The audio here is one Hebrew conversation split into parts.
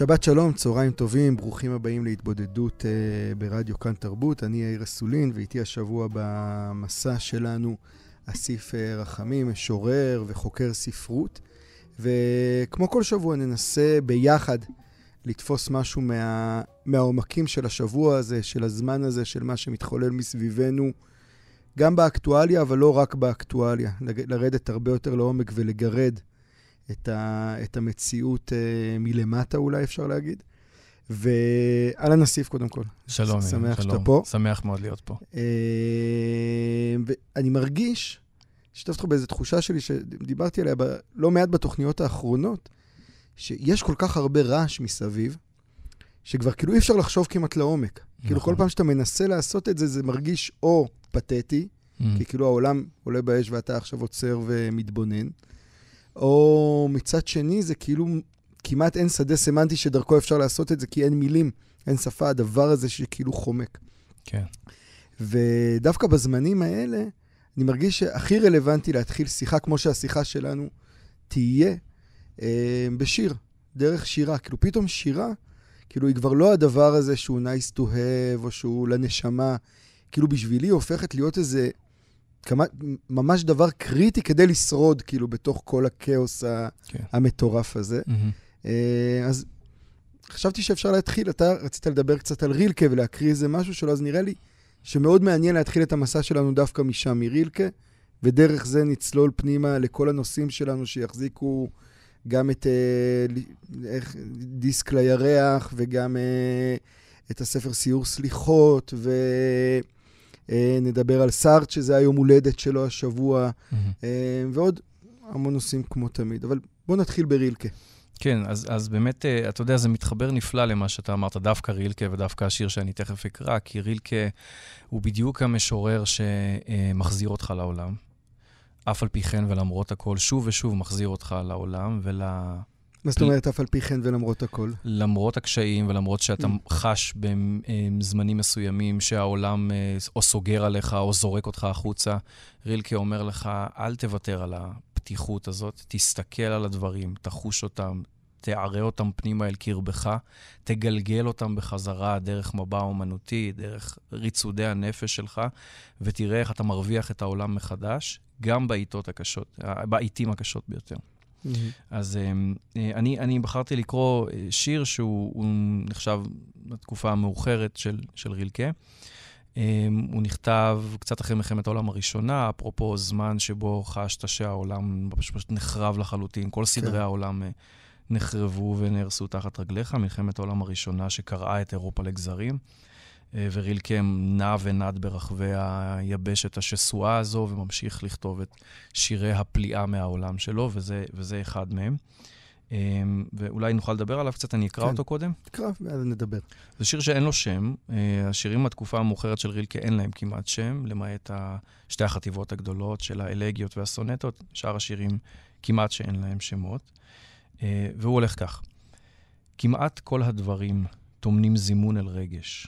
שבת שלום, צהריים טובים, ברוכים הבאים להתבודדות uh, ברדיו כאן תרבות. אני יאיר אסולין, ואיתי השבוע במסע שלנו אסיף uh, רחמים, משורר וחוקר ספרות. וכמו כל שבוע ננסה ביחד לתפוס משהו מה, מהעומקים של השבוע הזה, של הזמן הזה, של מה שמתחולל מסביבנו, גם באקטואליה, אבל לא רק באקטואליה. לרדת הרבה יותר לעומק ולגרד את, ה, את המציאות uh, מלמטה, אולי אפשר להגיד. ואהלן אסיף, קודם כל. שלום, שמח שלום. שאתה פה. שמח מאוד להיות פה. Uh, ואני מרגיש, אשתף אותך באיזו תחושה שלי שדיברתי עליה ב, לא מעט בתוכניות האחרונות, שיש כל כך הרבה רעש מסביב, שכבר כאילו אי אפשר לחשוב כמעט לעומק. כאילו, נכון. כאילו כל פעם שאתה מנסה לעשות את זה, זה מרגיש או פתטי, mm-hmm. כי כאילו העולם עולה באש ואתה עכשיו עוצר ומתבונן, או מצד שני, זה כאילו כמעט אין שדה סמנטי שדרכו אפשר לעשות את זה, כי אין מילים, אין שפה, הדבר הזה שכאילו חומק. כן. ודווקא בזמנים האלה, אני מרגיש שהכי רלוונטי להתחיל שיחה כמו שהשיחה שלנו תהיה אה, בשיר, דרך שירה. כאילו, פתאום שירה, כאילו, היא כבר לא הדבר הזה שהוא nice to have, או שהוא לנשמה. כאילו, בשבילי הופכת להיות איזה כמה, ממש דבר קריטי כדי לשרוד, כאילו, בתוך כל הכאוס כן. המטורף הזה. Mm-hmm. אז חשבתי שאפשר להתחיל, אתה רצית לדבר קצת על רילקה ולהקריא איזה משהו שלו, אז נראה לי שמאוד מעניין להתחיל את המסע שלנו דווקא משם, מרילקה, ודרך זה נצלול פנימה לכל הנושאים שלנו שיחזיקו גם את אה, איך, דיסק לירח, וגם אה, את הספר סיור סליחות, ו... אה, נדבר על סארט, שזה היום הולדת שלו השבוע, mm-hmm. ועוד המון נושאים כמו תמיד. אבל בואו נתחיל ברילקה. כן, אז, אז באמת, אה, אתה יודע, זה מתחבר נפלא למה שאתה אמרת, דווקא רילקה ודווקא השיר שאני תכף אקרא, כי רילקה הוא בדיוק המשורר שמחזיר אותך לעולם. אף על פי כן ולמרות הכל, שוב ושוב מחזיר אותך לעולם ול... מה זאת אומרת, אף על פי כן ולמרות הכל? למרות הקשיים ולמרות שאתה mm. חש בזמנים מסוימים שהעולם אה, או סוגר עליך או זורק אותך החוצה, רילקה אומר לך, אל תוותר על הפתיחות הזאת, תסתכל על הדברים, תחוש אותם, תערה אותם פנימה אל קרבך, תגלגל אותם בחזרה דרך מבע אומנותי, דרך ריצודי הנפש שלך, ותראה איך אתה מרוויח את העולם מחדש, גם בעיתות הקשות, בעיתים הקשות ביותר. Mm-hmm. אז אה, אני, אני בחרתי לקרוא אה, שיר שהוא נחשב לתקופה המאוחרת של, של רילקה. אה, הוא נכתב קצת אחרי מלחמת העולם הראשונה, אפרופו זמן שבו חשת שהעולם פשוט נחרב לחלוטין. כל סדרי כן. העולם נחרבו ונהרסו תחת רגליך. מלחמת העולם הראשונה שקרעה את אירופה לגזרים. אה, ורילקם נע ונד ברחבי היבשת השסועה הזו, וממשיך לכתוב את שירי הפליאה מהעולם שלו, וזה, וזה אחד מהם. אה, ואולי נוכל לדבר עליו קצת, אני אקרא כן. אותו קודם. תקרא, ואז נדבר. זה שיר שאין לו שם. אה, השירים מהתקופה המאוחרת של רילקה אין להם כמעט שם, למעט שתי החטיבות הגדולות של האלגיות והסונטות. שאר השירים כמעט שאין להם שמות. והוא הולך כך: כמעט כל הדברים טומנים זימון אל רגש.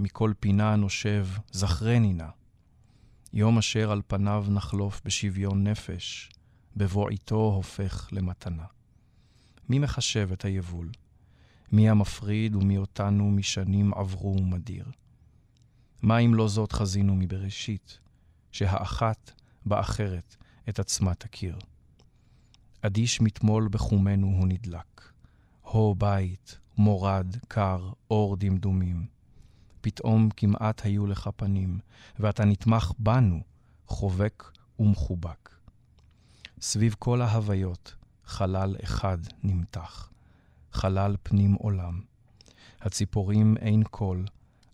מכל פינה נושב, זכרני נא. יום אשר על פניו נחלוף בשוויון נפש, בבוא הופך למתנה. מי מחשב את היבול? מי המפריד ומי אותנו משנים עברו ומדיר? מה אם לא זאת חזינו מבראשית, שהאחת באחרת את עצמה תכיר? אדיש מתמול בחומנו הוא נדלק. הו בית, מורד, קר, אור דמדומים. פתאום כמעט היו לך פנים, ואתה נתמך בנו, חובק ומחובק. סביב כל ההוויות, חלל אחד נמתח, חלל פנים עולם. הציפורים אין קול,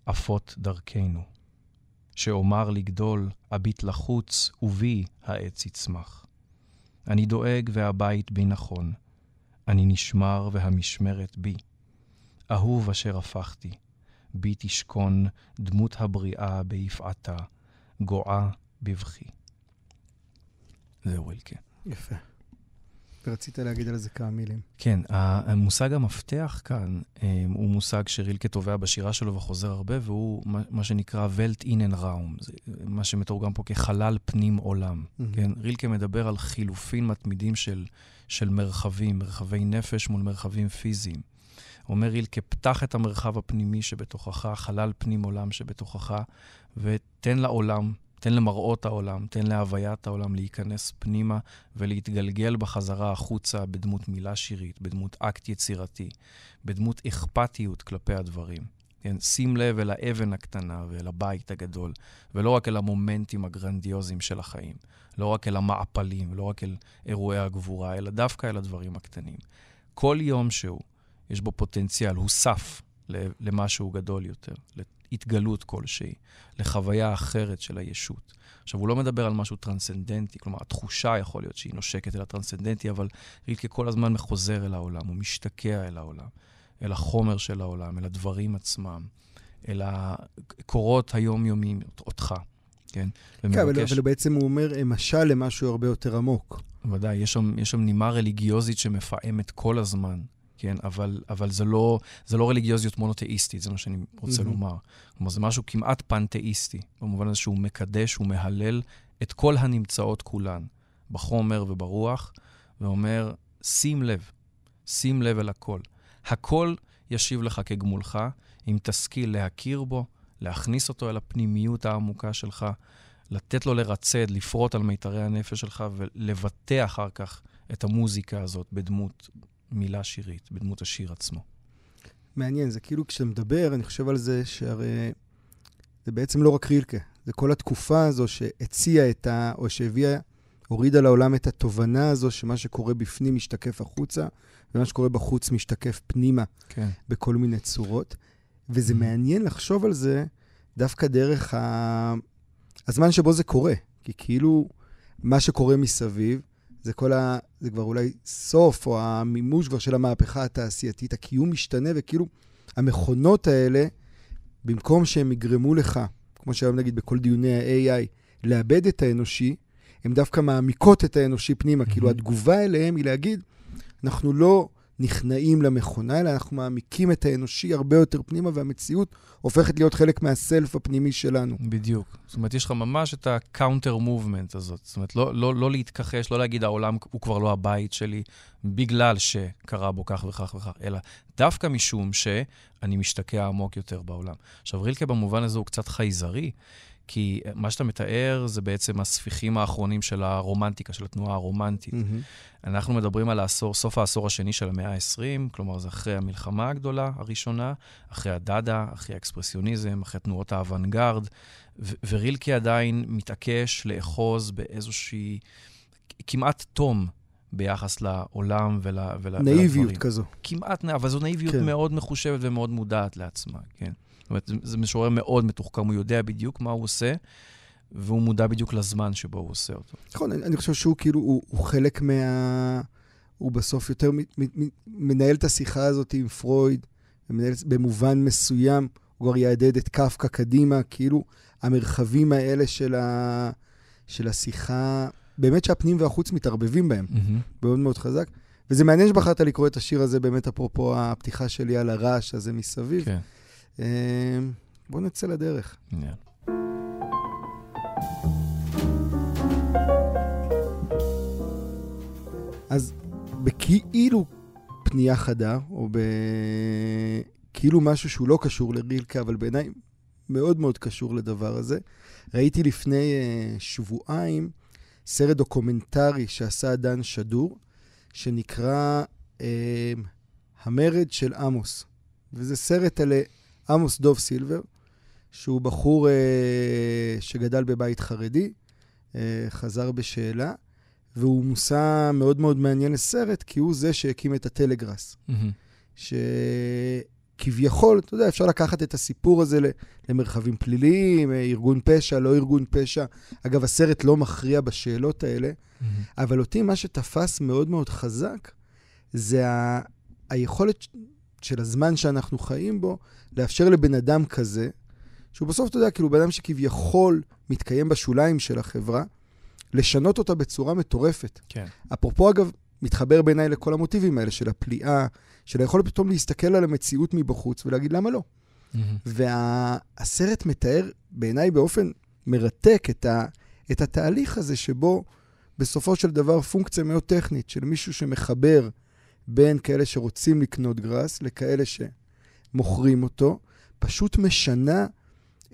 עפות דרכנו. שאומר לגדול, אביט לחוץ, ובי העץ יצמח. אני דואג והבית בי נכון. אני נשמר והמשמרת בי. אהוב אשר הפכתי, בי תשכון דמות הבריאה ביפעתה, גועה בבכי. זהו אלקה. יפה. ורצית להגיד על זה כמה מילים. כן, המושג המפתח כאן אה, הוא מושג שרילקה תובע בשירה שלו וחוזר הרבה, והוא מה שנקרא ולט אינן ראום, מה שמתורגם פה כחלל פנים עולם. Mm-hmm. כן, רילקה מדבר על חילופין מתמידים של, של מרחבים, מרחבי נפש מול מרחבים פיזיים. אומר רילקה, פתח את המרחב הפנימי שבתוכך, חלל פנים עולם שבתוכך, ותן לעולם תן למראות העולם, תן להוויית העולם להיכנס פנימה ולהתגלגל בחזרה החוצה בדמות מילה שירית, בדמות אקט יצירתי, בדמות אכפתיות כלפי הדברים. כן, שים לב אל האבן הקטנה ואל הבית הגדול, ולא רק אל המומנטים הגרנדיוזיים של החיים, לא רק אל המעפלים, לא רק אל אירועי הגבורה, אלא דווקא אל הדברים הקטנים. כל יום שהוא, יש בו פוטנציאל, הוא סף למשהו גדול יותר, התגלות כלשהי, לחוויה אחרת של הישות. עכשיו, הוא לא מדבר על משהו טרנסצנדנטי, כלומר, התחושה יכול להיות שהיא נושקת אל הטרנסצנדנטי, אבל רילקה כל הזמן מחוזר אל העולם, הוא משתקע אל העולם, אל החומר של העולם, אל הדברים עצמם, אל הקורות היומיומיים, אותך, כן? כן, אבל, אבל בעצם הוא אומר משל למשהו הרבה יותר עמוק. ודאי, יש שם, יש שם נימה רליגיוזית שמפעמת כל הזמן כן? אבל, אבל זה, לא, זה לא רליגיוזיות מונותאיסטית, זה מה שאני רוצה mm-hmm. לומר. כלומר, זה משהו כמעט פנתאיסטי, במובן הזה שהוא מקדש, הוא מהלל את כל הנמצאות כולן, בחומר וברוח, ואומר, שים לב, שים לב אל הכל. הכל ישיב לך כגמולך, אם תשכיל להכיר בו, להכניס אותו אל הפנימיות העמוקה שלך, לתת לו לרצד, לפרוט על מיתרי הנפש שלך ולבטא אחר כך את המוזיקה הזאת בדמות מילה שירית, בדמות השיר עצמו. מעניין, זה כאילו כשאתה מדבר, אני חושב על זה שהרי זה בעצם לא רק רילקה, זה כל התקופה הזו שהציעה את ה... או שהביאה, הורידה לעולם את התובנה הזו שמה שקורה בפנים משתקף החוצה, ומה שקורה בחוץ משתקף פנימה, כן. בכל מיני צורות. וזה mm-hmm. מעניין לחשוב על זה דווקא דרך ה... הזמן שבו זה קורה. כי כאילו, מה שקורה מסביב, זה כל ה... זה כבר אולי סוף, או המימוש כבר של המהפכה התעשייתית. הקיום משתנה, וכאילו המכונות האלה, במקום שהם יגרמו לך, כמו שהיום נגיד בכל דיוני ה-AI, לאבד את האנושי, הן דווקא מעמיקות את האנושי פנימה. Mm-hmm. כאילו התגובה אליהם היא להגיד, אנחנו לא נכנעים למכונה, אלא אנחנו מעמיקים את האנושי הרבה יותר פנימה, והמציאות הופכת להיות חלק מהסלף הפנימי שלנו. בדיוק. זאת אומרת, יש לך ממש את ה-counter movement הזאת. זאת אומרת, לא, לא, לא להתכחש, לא להגיד, העולם הוא כבר לא הבית שלי, בגלל שקרה בו כך וכך וכך, אלא דווקא משום שאני משתקע עמוק יותר בעולם. עכשיו, רילקה במובן הזה הוא קצת חייזרי. כי מה שאתה מתאר זה בעצם הספיחים האחרונים של הרומנטיקה, של התנועה הרומנטית. Mm-hmm. אנחנו מדברים על העשור, סוף העשור השני של המאה ה-20, כלומר זה אחרי המלחמה הגדולה הראשונה, אחרי הדאדה, אחרי האקספרסיוניזם, אחרי תנועות האוונגרד, ו- ורילקי עדיין מתעקש לאחוז באיזושהי, כמעט תום ביחס לעולם ול, ול, נאיביות ולדברים. כזו. כמעט, אבל זו נאיביות כן. מאוד מחושבת ומאוד מודעת לעצמה, כן. זאת אומרת, זה משורר מאוד מתוחכם, הוא יודע בדיוק מה הוא עושה, והוא מודע בדיוק לזמן שבו הוא עושה אותו. נכון, אני, אני חושב שהוא כאילו, הוא, הוא חלק מה... הוא בסוף יותר מ, מ, מ, מנהל את השיחה הזאת עם פרויד, ומנהל במובן מסוים, הוא כבר יעדד את קפקא קדימה, כאילו המרחבים האלה של, ה, של השיחה, באמת שהפנים והחוץ מתערבבים בהם, mm-hmm. מאוד מאוד חזק. וזה מעניין שבחרת לקרוא את השיר הזה, באמת אפרופו הפתיחה שלי על הרעש הזה מסביב. כן. אמ, בואו נצא לדרך. Yeah. אז בכאילו פנייה חדה, או בכאילו משהו שהוא לא קשור לרילקה, אבל בעיניי מאוד מאוד קשור לדבר הזה, ראיתי לפני uh, שבועיים סרט דוקומנטרי שעשה דן שדור, שנקרא uh, המרד של עמוס. וזה סרט על עמוס דוב סילבר, שהוא בחור אה, שגדל בבית חרדי, אה, חזר בשאלה, והוא מושא מאוד מאוד מעניין לסרט, כי הוא זה שהקים את הטלגראס. Mm-hmm. כביכול, אתה יודע, אפשר לקחת את הסיפור הזה למרחבים פליליים, אה, ארגון פשע, לא ארגון פשע. אגב, הסרט לא מכריע בשאלות האלה, mm-hmm. אבל אותי מה שתפס מאוד מאוד חזק, זה ה... היכולת של הזמן שאנחנו חיים בו, לאפשר לבן אדם כזה, שהוא בסוף, אתה יודע, כאילו בן אדם שכביכול מתקיים בשוליים של החברה, לשנות אותה בצורה מטורפת. כן. אפרופו, אגב, מתחבר בעיניי לכל המוטיבים האלה של הפליאה, של היכולת פתאום להסתכל על המציאות מבחוץ ולהגיד למה לא. Mm-hmm. והסרט מתאר בעיניי באופן מרתק את, ה, את התהליך הזה שבו בסופו של דבר פונקציה מאוד טכנית של מישהו שמחבר בין כאלה שרוצים לקנות גראס לכאלה שמוכרים אותו, פשוט משנה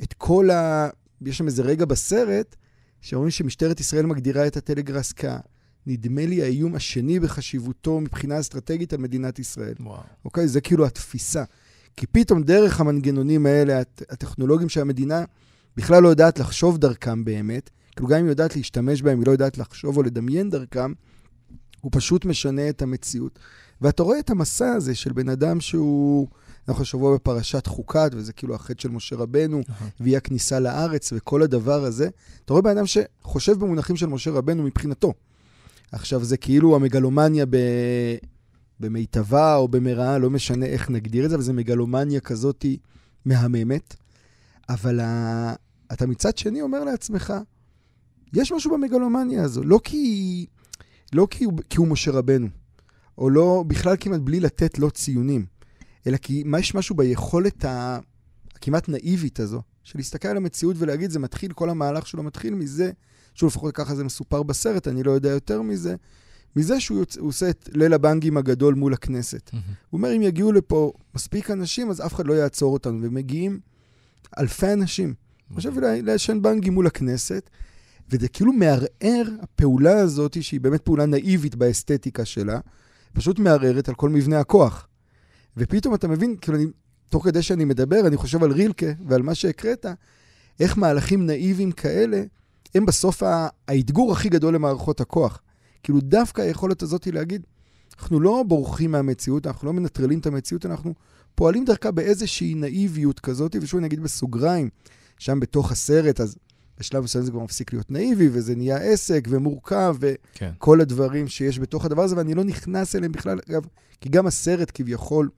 את כל ה... יש שם איזה רגע בסרט שאומרים שמשטרת ישראל מגדירה את הטלגראס כ... נדמה לי האיום השני בחשיבותו מבחינה אסטרטגית על מדינת ישראל. וואו. אוקיי? זה כאילו התפיסה. כי פתאום דרך המנגנונים האלה, הטכנולוגיים שהמדינה בכלל לא יודעת לחשוב דרכם באמת, כאילו גם אם היא יודעת להשתמש בהם, היא לא יודעת לחשוב או לדמיין דרכם, הוא פשוט משנה את המציאות. ואתה רואה את המסע הזה של בן אדם שהוא, אנחנו השבוע בפרשת חוקת, וזה כאילו החטא של משה רבנו, uh-huh. והיא הכניסה לארץ וכל הדבר הזה. אתה רואה בן אדם שחושב במונחים של משה רבנו מבחינתו. עכשיו, זה כאילו המגלומניה ב... במיטבה או במרעה, לא משנה איך נגדיר את זה, אבל זה מגלומניה כזאת מהממת. אבל ה... אתה מצד שני אומר לעצמך, יש משהו במגלומניה הזו, לא כי, לא כי, הוא, כי הוא משה רבנו, או לא, בכלל כמעט בלי לתת לו ציונים, אלא כי מה יש משהו ביכולת הכמעט נאיבית הזו, של להסתכל על המציאות ולהגיד, זה מתחיל, כל המהלך שלו מתחיל מזה שוב, לפחות ככה זה מסופר בסרט, אני לא יודע יותר מזה, מזה שהוא יוצ... עושה את ליל הבנגים הגדול מול הכנסת. Mm-hmm. הוא אומר, אם יגיעו לפה מספיק אנשים, אז אף אחד לא יעצור אותנו, ומגיעים אלפי אנשים. אני חושב לעשן בנגים מול הכנסת, וזה כאילו מערער, הפעולה הזאת, שהיא באמת פעולה נאיבית באסתטיקה שלה, פשוט מערערת על כל מבנה הכוח. ופתאום אתה מבין, כאילו, אני, תוך כדי שאני מדבר, אני חושב על רילקה ועל מה שהקראת, איך מהלכים נאיביים כאלה הם בסוף האתגור הכי גדול למערכות הכוח. כאילו דווקא היכולת הזאת היא להגיד, אנחנו לא בורחים מהמציאות, אנחנו לא מנטרלים את המציאות, אנחנו פועלים דרכה באיזושהי נאיביות כזאת, ושוב אני אגיד בסוגריים, שם בתוך הסרט, אז בשלב מסוים זה כבר מפסיק להיות נאיבי, וזה נהיה עסק ומורכב, וכל כן. הדברים שיש בתוך הדבר הזה, ואני לא נכנס אליהם בכלל, אגב, כי גם הסרט כביכול,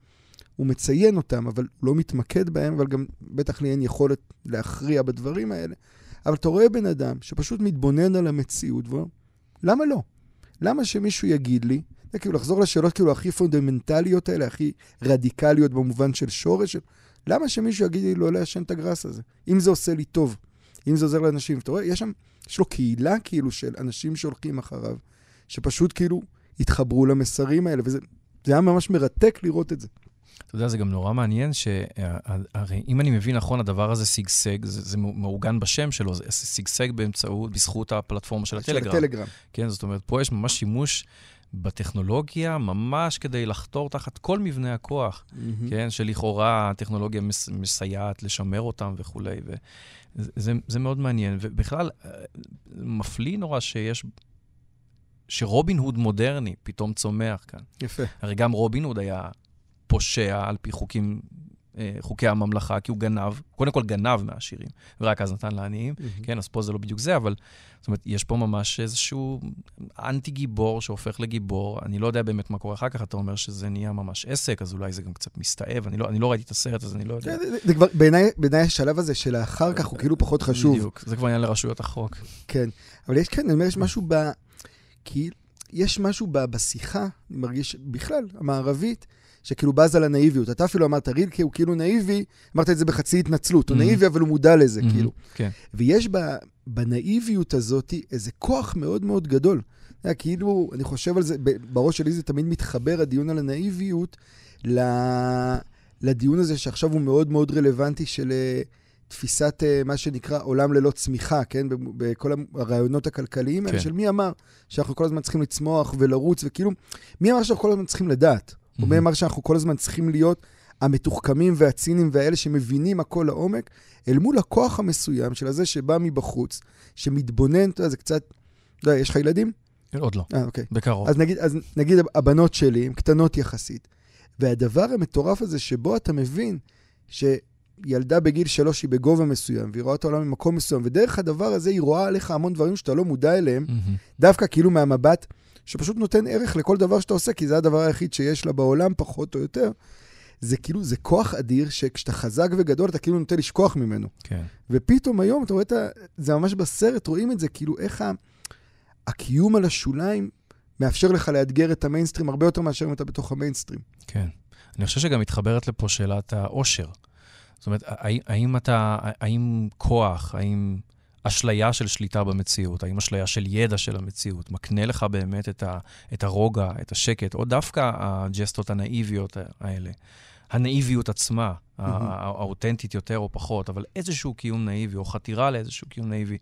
הוא מציין אותם, אבל לא מתמקד בהם, אבל גם בטח לי אין יכולת להכריע בדברים האלה. אבל אתה רואה בן אדם שפשוט מתבונן על המציאות, ואומר, למה לא? למה שמישהו יגיד לי, זה כאילו לחזור לשאלות כאילו הכי פונדמנטליות האלה, הכי רדיקליות במובן של שורש, למה שמישהו יגיד לי לא לעשן את הגראס הזה? אם זה עושה לי טוב, אם זה עוזר לאנשים. אתה רואה, יש שם, יש לו קהילה כאילו של אנשים שהולכים אחריו, שפשוט כאילו התחברו למסרים האלה, וזה היה ממש מרתק לראות את זה. אתה יודע, זה גם נורא מעניין, שהרי אם אני מבין נכון, הדבר הזה שגשג, זה, זה מעוגן בשם שלו, זה שגשג באמצעות, בזכות הפלטפורמה של הטלגרם. של הטלגרם. כן, זאת אומרת, פה יש ממש שימוש בטכנולוגיה, ממש כדי לחתור תחת כל מבנה הכוח, mm-hmm. כן, שלכאורה הטכנולוגיה מס, מסייעת לשמר אותם וכולי. וזה זה מאוד מעניין. ובכלל, אה, מפליא נורא שיש... שרובין הוד מודרני פתאום צומח כאן. יפה. הרי גם רובין הוד היה פושע על פי חוקים, חוקי הממלכה, כי הוא גנב, קודם כל גנב מהעשירים, ורק אז נתן לעניים. Mm-hmm. כן, אז פה זה לא בדיוק זה, אבל זאת אומרת, יש פה ממש איזשהו אנטי-גיבור שהופך לגיבור. אני לא יודע באמת מה קורה אחר כך, אתה אומר שזה נהיה ממש עסק, אז אולי זה גם קצת מסתאב. אני לא, אני לא ראיתי את הסרט, אז אני לא יודע. זה, זה כבר, בעיניי, בעיניי השלב הזה של האחר כך הוא כאילו פחות חשוב. בדיוק, זה כבר עניין לרשויות החוק. כן, אבל יש, כן, אני אומר, יש משהו ב... כי יש משהו ב, בשיחה, אני מרגיש, בכלל, המערבית, שכאילו בז על הנאיביות. אתה אפילו אמרת, רילקה הוא כאילו נאיבי, אמרת את זה בחצי התנצלות. הוא mm-hmm. נאיבי, אבל הוא מודע לזה, mm-hmm. כאילו. כן. ויש ב, בנאיביות הזאת איזה כוח מאוד מאוד גדול. היה כאילו, אני חושב על זה, בראש שלי זה תמיד מתחבר, הדיון על הנאיביות, לדיון הזה שעכשיו הוא מאוד מאוד רלוונטי של אה, תפיסת אה, מה שנקרא עולם ללא צמיחה, כן? בכל הרעיונות הכלכליים האלה, כן. של מי אמר שאנחנו כל הזמן צריכים לצמוח ולרוץ, וכאילו, מי אמר שאנחנו כל הזמן צריכים לדעת? mm-hmm. אמר שאנחנו כל הזמן צריכים להיות המתוחכמים והציניים והאלה שמבינים הכל לעומק, אל מול הכוח המסוים של הזה שבא מבחוץ, שמתבונן, אתה יודע, זה קצת, לא יודע, יש לך ילדים? עוד לא. אה, אוקיי. בקרוב. אז נגיד, אז נגיד הבנות שלי הן קטנות יחסית, והדבר המטורף הזה שבו אתה מבין שילדה בגיל שלוש היא בגובה מסוים, והיא רואה את העולם ממקום מסוים, ודרך הדבר הזה היא רואה עליך המון דברים שאתה לא מודע אליהם, דווקא כאילו מהמבט שפשוט נותן ערך לכל דבר שאתה עושה, כי זה הדבר היחיד שיש לה בעולם, פחות או יותר. זה כאילו, זה כוח אדיר, שכשאתה חזק וגדול, אתה כאילו נוטה לשכוח ממנו. כן. ופתאום היום, אתה רואה את ה... זה ממש בסרט, רואים את זה, כאילו איך ה... הקיום על השוליים מאפשר לך לאתגר את המיינסטרים הרבה יותר מאשר אם אתה בתוך המיינסטרים. כן. אני חושב שגם מתחברת לפה שאלת העושר. זאת אומרת, האם, אתה, האם כוח, האם אשליה של שליטה במציאות, האם אשליה של ידע של המציאות, מקנה לך באמת את, ה, את הרוגע, את השקט, או דווקא הג'סטות הנאיביות האלה. הנאיביות עצמה, mm-hmm. האותנטית יותר או פחות, אבל איזשהו קיום נאיבי, או חתירה לאיזשהו קיום נאיבי.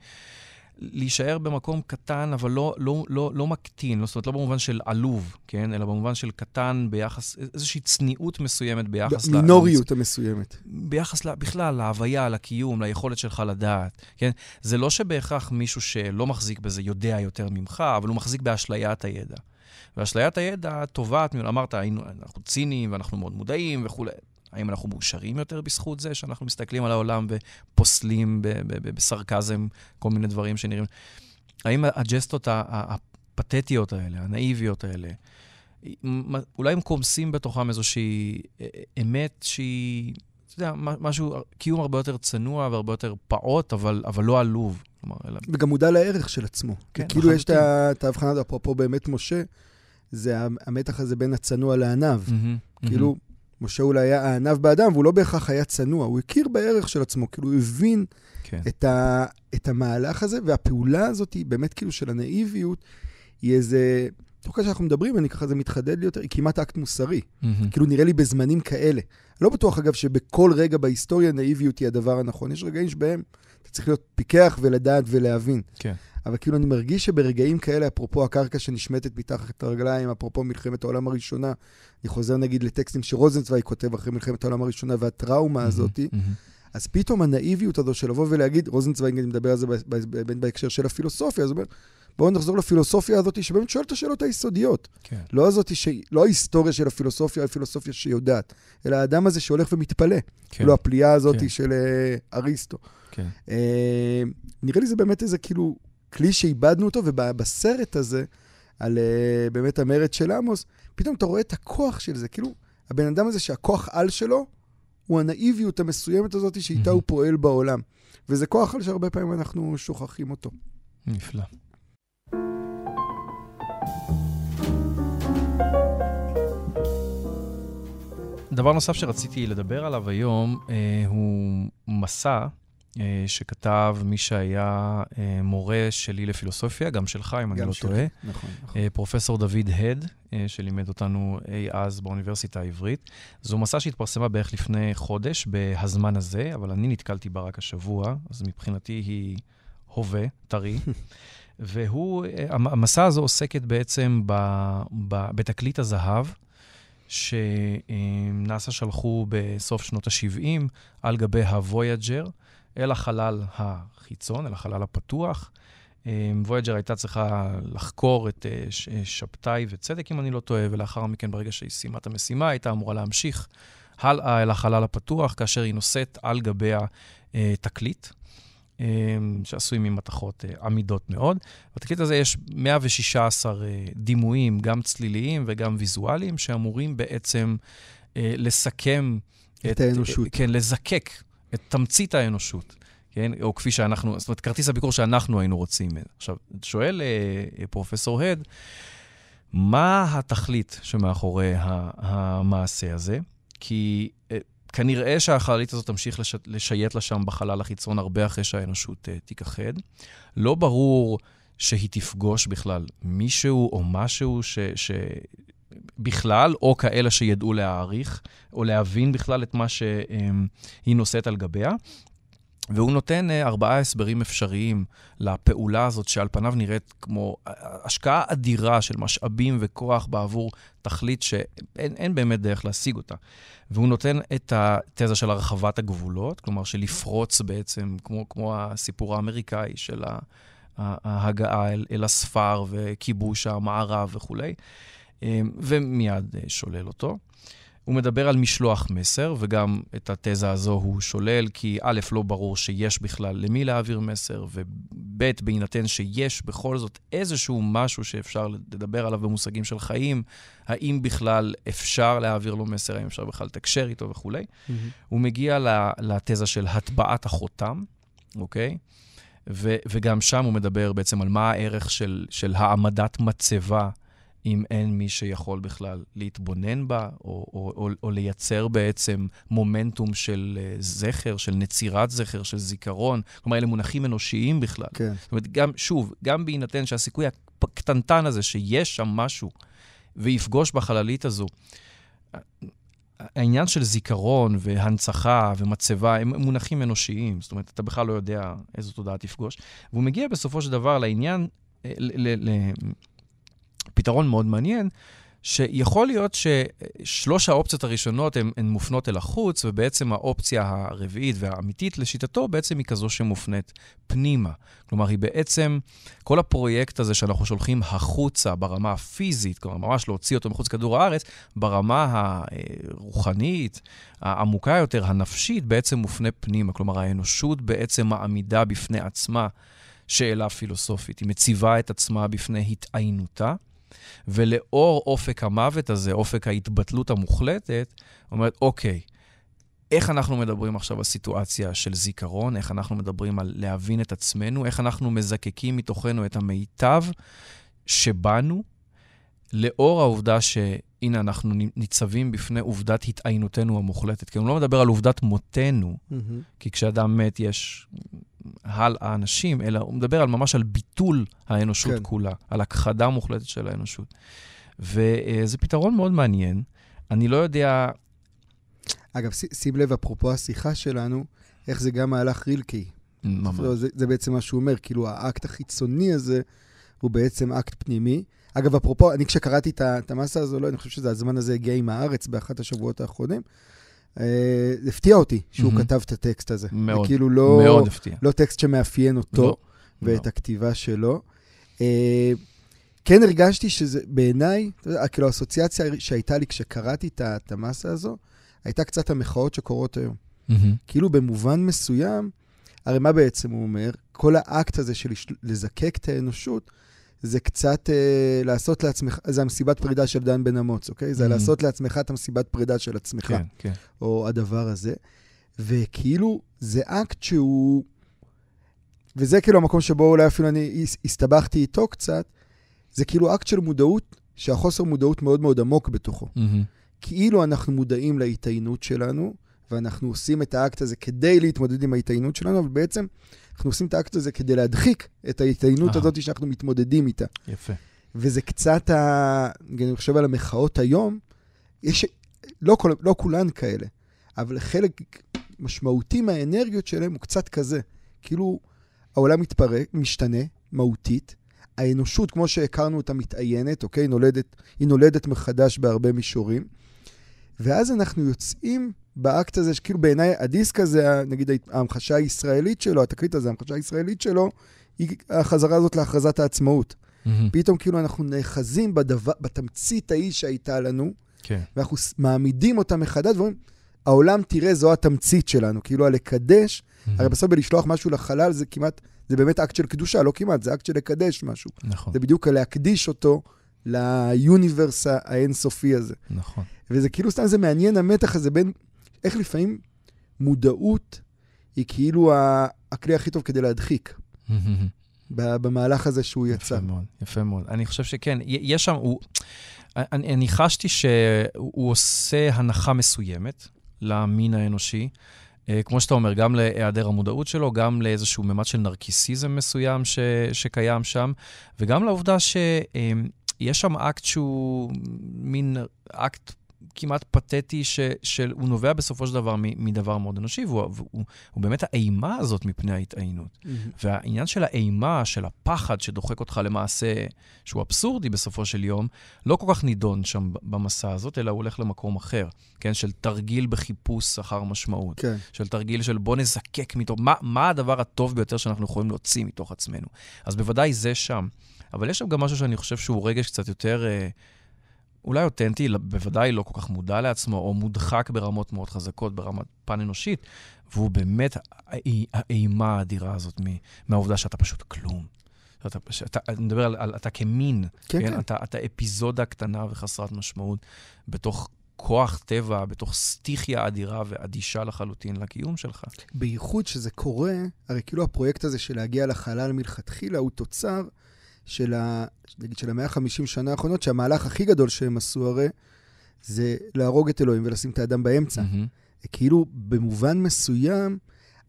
להישאר במקום קטן, אבל לא, לא, לא, לא מקטין, לא, זאת אומרת, לא במובן של עלוב, כן? אלא במובן של קטן ביחס, איזושהי צניעות מסוימת ביחס... מינוריות לה, המסוימת. ביחס לה, בכלל, להוויה, לקיום, ליכולת שלך לדעת, כן? זה לא שבהכרח מישהו שלא מחזיק בזה יודע יותר ממך, אבל הוא מחזיק באשליית הידע. ואשליית הידע טובעת, אמרת, אנחנו ציניים ואנחנו מאוד מודעים וכולי. האם אנחנו מאושרים יותר בזכות זה שאנחנו מסתכלים על העולם ופוסלים בסרקזם כל מיני דברים שנראים... האם הג'סטות הפתטיות האלה, הנאיביות האלה, אולי הם קומסים בתוכם איזושהי אה, אמת שהיא, אתה יודע, משהו, קיום הרבה יותר צנוע והרבה יותר פעוט, אבל, אבל לא עלוב. כלומר, אלא... וגם מודע לערך של עצמו. כן, כאילו. יש את ההבחנה, אפרופו באמת משה, זה המתח הזה בין הצנוע לעניו. Mm-hmm, כאילו, mm-hmm. משה אולי היה הענב באדם, והוא לא בהכרח היה צנוע, הוא הכיר בערך של עצמו, כאילו הוא הבין כן. את, ה, את המהלך הזה, והפעולה הזאת היא באמת כאילו של הנאיביות, היא איזה... תוך כדי שאנחנו מדברים, אני ככה, זה מתחדד לי יותר, היא כמעט אקט מוסרי. Mm-hmm. כאילו, נראה לי בזמנים כאלה. לא בטוח, אגב, שבכל רגע בהיסטוריה נאיביות היא הדבר הנכון. יש רגעים שבהם אתה צריך להיות פיקח ולדעת ולהבין. כן. אבל כאילו אני מרגיש שברגעים כאלה, אפרופו הקרקע שנשמטת מתחת הרגליים, אפרופו מלחמת העולם הראשונה, אני חוזר נגיד לטקסטים שרוזנצוויג כותב אחרי מלחמת העולם הראשונה, והטראומה הזאת, אז פתאום הנאיביות הזו של לבוא ולהגיד, רוזנצוויג, אני מדבר על זה באמת בהקשר של הפילוסופיה, אז הוא אומר, בואו נחזור לפילוסופיה הזאת, שבאמת שואלת את השאלות היסודיות. כן. לא הזאת, ש... לא ההיסטוריה של הפילוסופיה, הפילוסופיה שיודעת, אלא האדם הזה שהולך ומתפלא. כן. לא הפליאה הזאת כן. של uh, אריסטו. כן. Uh, נראה לי זה באמת איזה כאילו כלי שאיבדנו אותו, ובסרט הזה, על uh, באמת המרד של עמוס, פתאום אתה רואה את הכוח של זה, כאילו, הבן אדם הזה שהכוח על שלו, הוא הנאיביות המסוימת הזאת שאיתה הוא פועל בעולם. וזה כוח על שהרבה פעמים אנחנו שוכחים אותו. נפלא. דבר נוסף שרציתי לדבר עליו היום אה, הוא מסע שכתב מי שהיה אה, מורה שלי לפילוסופיה, גם שלך, אם אני לא טועה. נכון, נכון. אה, פרופסור דוד הד, שלימד אותנו אי אז באוניברסיטה העברית. זו מסה שהתפרסמה בערך לפני חודש, בהזמן הזה, אבל אני נתקלתי בה רק השבוע, אז מבחינתי היא הווה, טרי. והוא, המסה הזו עוסקת בעצם ב, ב, בתקליט הזהב. שנאס"א שלחו בסוף שנות ה-70 על גבי הוויאג'ר, אל החלל החיצון, אל החלל הפתוח. וויאג'ר הייתה צריכה לחקור את אה, אה, שבתאי וצדק, אם אני לא טועה, ולאחר מכן, ברגע שהיא סיימה את המשימה, הייתה אמורה להמשיך הלאה אל החלל הפתוח, כאשר היא נושאת על גביה אה, תקליט. שעשוי ממתכות עמידות מאוד. בתקליט הזה יש 116 דימויים, גם צליליים וגם ויזואליים, שאמורים בעצם לסכם את, את האנושות. כן, לזקק את תמצית האנושות, כן? או כפי שאנחנו, זאת אומרת, כרטיס הביקור שאנחנו היינו רוצים. עכשיו, שואל אה, פרופסור הד, מה התכלית שמאחורי המעשה הזה? כי אה, כנראה שהחללית הזאת תמשיך לש... לשייט לה שם בחלל החיצון הרבה אחרי שהאנושות אה, תיכחד. לא ברור שהיא תפגוש בכלל מישהו או משהו ש... ש... בכלל, או כאלה שידעו להעריך, או להבין בכלל את מה שהיא נושאת על גביה. והוא נותן אה, ארבעה הסברים אפשריים לפעולה הזאת, שעל פניו נראית כמו אה, השקעה אדירה של משאבים וכוח בעבור תכלית שאין באמת דרך להשיג אותה. והוא נותן את התזה של הרחבת הגבולות, כלומר של לפרוץ בעצם, כמו, כמו הסיפור האמריקאי של ההגעה אל, אל הספר וכיבוש המערב וכולי. אמ, ומיד אה, שולל אותו. הוא מדבר על משלוח מסר, וגם את התזה הזו הוא שולל, כי א', לא ברור שיש בכלל למי להעביר מסר, וב', בהינתן שיש בכל זאת איזשהו משהו שאפשר לדבר עליו במושגים של חיים, האם בכלל אפשר להעביר לו מסר, האם אפשר בכלל לתקשר איתו וכולי. Mm-hmm. הוא מגיע לתזה של הטבעת החותם, אוקיי? ו- וגם שם הוא מדבר בעצם על מה הערך של, של העמדת מצבה. אם אין מי שיכול בכלל להתבונן בה, או, או, או, או לייצר בעצם מומנטום של uh, זכר, של נצירת זכר, של זיכרון. כלומר, אלה מונחים אנושיים בכלל. כן. זאת אומרת, גם, שוב, גם בהינתן שהסיכוי הקטנטן הזה שיש שם משהו, ויפגוש בחללית הזו, העניין של זיכרון והנצחה ומצבה הם מונחים אנושיים. זאת אומרת, אתה בכלל לא יודע איזו תודעה תפגוש. והוא מגיע בסופו של דבר לעניין, אה, ל- ל- ל- פתרון מאוד מעניין, שיכול להיות ששלוש האופציות הראשונות הן, הן מופנות אל החוץ, ובעצם האופציה הרביעית והאמיתית לשיטתו בעצם היא כזו שמופנית פנימה. כלומר, היא בעצם, כל הפרויקט הזה שאנחנו שולחים החוצה ברמה הפיזית, כלומר, ממש להוציא אותו מחוץ לכדור הארץ, ברמה הרוחנית, העמוקה יותר, הנפשית, בעצם מופנה פנימה. כלומר, האנושות בעצם מעמידה בפני עצמה שאלה פילוסופית. היא מציבה את עצמה בפני התעיינותה. ולאור אופק המוות הזה, אופק ההתבטלות המוחלטת, אומרת, אוקיי, איך אנחנו מדברים עכשיו על סיטואציה של זיכרון, איך אנחנו מדברים על להבין את עצמנו, איך אנחנו מזקקים מתוכנו את המיטב שבנו, לאור העובדה שהנה אנחנו ניצבים בפני עובדת התעיינותנו המוחלטת. כי הוא לא מדבר על עובדת מותנו, mm-hmm. כי כשאדם מת יש הלאה אנשים, אלא הוא מדבר על ממש על ביטול האנושות כן. כולה, על הכחדה מוחלטת של האנושות. וזה פתרון מאוד מעניין. אני לא יודע... אגב, שים לב, אפרופו השיחה שלנו, איך זה גם מהלך רילקי. ממש. זה, זה בעצם מה שהוא אומר, כאילו האקט החיצוני הזה הוא בעצם אקט פנימי. אגב, אפרופו, אני כשקראתי את המסה הזו, לא, אני חושב שזה הזמן הזה הגיע עם הארץ באחת השבועות האחרונים. אה, הפתיע אותי שהוא כתב את הטקסט הזה. מאוד, כאילו לא, מאוד הפתיע. לא טקסט שמאפיין אותו לא, ואת לא. הכתיבה שלו. אה, כן הרגשתי שזה בעיניי, כאילו האסוציאציה שהייתה לי כשקראתי את המסה הזו, הייתה קצת המחאות שקורות היום. כאילו במובן מסוים, הרי מה בעצם הוא אומר? כל האקט הזה של לזקק את האנושות, זה קצת אה, לעשות לעצמך, זה המסיבת פרידה של דן בן אמוץ, אוקיי? זה mm-hmm. לעשות לעצמך את המסיבת פרידה של עצמך. כן, כן. או הדבר הזה. וכאילו, זה אקט שהוא... וזה כאילו המקום שבו אולי אפילו אני הסתבכתי איתו קצת, זה כאילו אקט של מודעות, שהחוסר מודעות מאוד מאוד עמוק בתוכו. Mm-hmm. כאילו אנחנו מודעים להתאיינות שלנו, ואנחנו עושים את האקט הזה כדי להתמודד עם ההתאיינות שלנו, אבל בעצם אנחנו עושים את האקט הזה כדי להדחיק את ההתאיינות הזאת שאנחנו מתמודדים איתה. יפה. וזה קצת, ה... אני חושב על המחאות היום, יש, לא, כל, לא כולן כאלה, אבל חלק משמעותי מהאנרגיות שלהם הוא קצת כזה. כאילו, העולם מתפרק, משתנה, מהותית, האנושות, כמו שהכרנו אותה, מתעיינת, אוקיי? נולדת, היא נולדת מחדש בהרבה מישורים. ואז אנחנו יוצאים באקט הזה, שכאילו בעיניי הדיסק הזה, נגיד ההמחשה הישראלית שלו, התקליט הזה, ההמחשה הישראלית שלו, היא החזרה הזאת להכרזת העצמאות. Mm-hmm. פתאום כאילו אנחנו נאחזים בדבר, בתמצית ההיא שהייתה לנו, כן. ואנחנו מעמידים אותה מחדש ואומרים, העולם, תראה, זו התמצית שלנו. כאילו, הלקדש, mm-hmm. הרי בסוף בלשלוח משהו לחלל זה כמעט, זה באמת אקט של קדושה, לא כמעט, זה אקט של לקדש משהו. נכון. זה בדיוק להקדיש אותו ל universe האינסופי הזה. נכון. וזה כאילו סתם, זה מעניין המתח הזה בין איך לפעמים מודעות היא כאילו הכלי הכי טוב כדי להדחיק. במהלך הזה שהוא יצא. יפה מאוד, יפה מאוד. אני חושב שכן, יש שם, הוא, אני, אני חשתי שהוא עושה הנחה מסוימת למין האנושי. אה, כמו שאתה אומר, גם להיעדר המודעות שלו, גם לאיזשהו ממד של נרקיסיזם מסוים ש, שקיים שם, וגם לעובדה שיש אה, שם אקט שהוא מין אקט כמעט פתטי, שהוא נובע בסופו של דבר מדבר מאוד אנושי, והוא הוא, הוא, הוא באמת האימה הזאת מפני ההתעיינות. Mm-hmm. והעניין של האימה, של הפחד שדוחק אותך למעשה, שהוא אבסורדי בסופו של יום, לא כל כך נידון שם במסע הזאת, אלא הוא הולך למקום אחר, כן? של תרגיל בחיפוש אחר משמעות. כן. של תרגיל של בוא נזקק מתוך, מה, מה הדבר הטוב ביותר שאנחנו יכולים להוציא מתוך עצמנו. אז בוודאי זה שם. אבל יש שם גם משהו שאני חושב שהוא רגש קצת יותר... אה, אולי אותנטי, בוודאי לא כל כך מודע לעצמו, או מודחק ברמות מאוד חזקות, ברמת פן אנושית, והוא באמת האימה האדירה הזאת מהעובדה שאתה פשוט כלום. אתה, שאתה, אני מדבר על, על אתה כמין, כן, כן? כן. אתה, אתה אפיזודה קטנה וחסרת משמעות בתוך כוח טבע, בתוך סטיכיה אדירה ואדישה לחלוטין לקיום שלך. בייחוד שזה קורה, הרי כאילו הפרויקט הזה של להגיע לחלל מלכתחילה הוא תוצר של, ה, נגיד, של המאה ה-50 שנה האחרונות, שהמהלך הכי גדול שהם עשו הרי, זה להרוג את אלוהים ולשים את האדם באמצע. Mm-hmm. כאילו, במובן מסוים,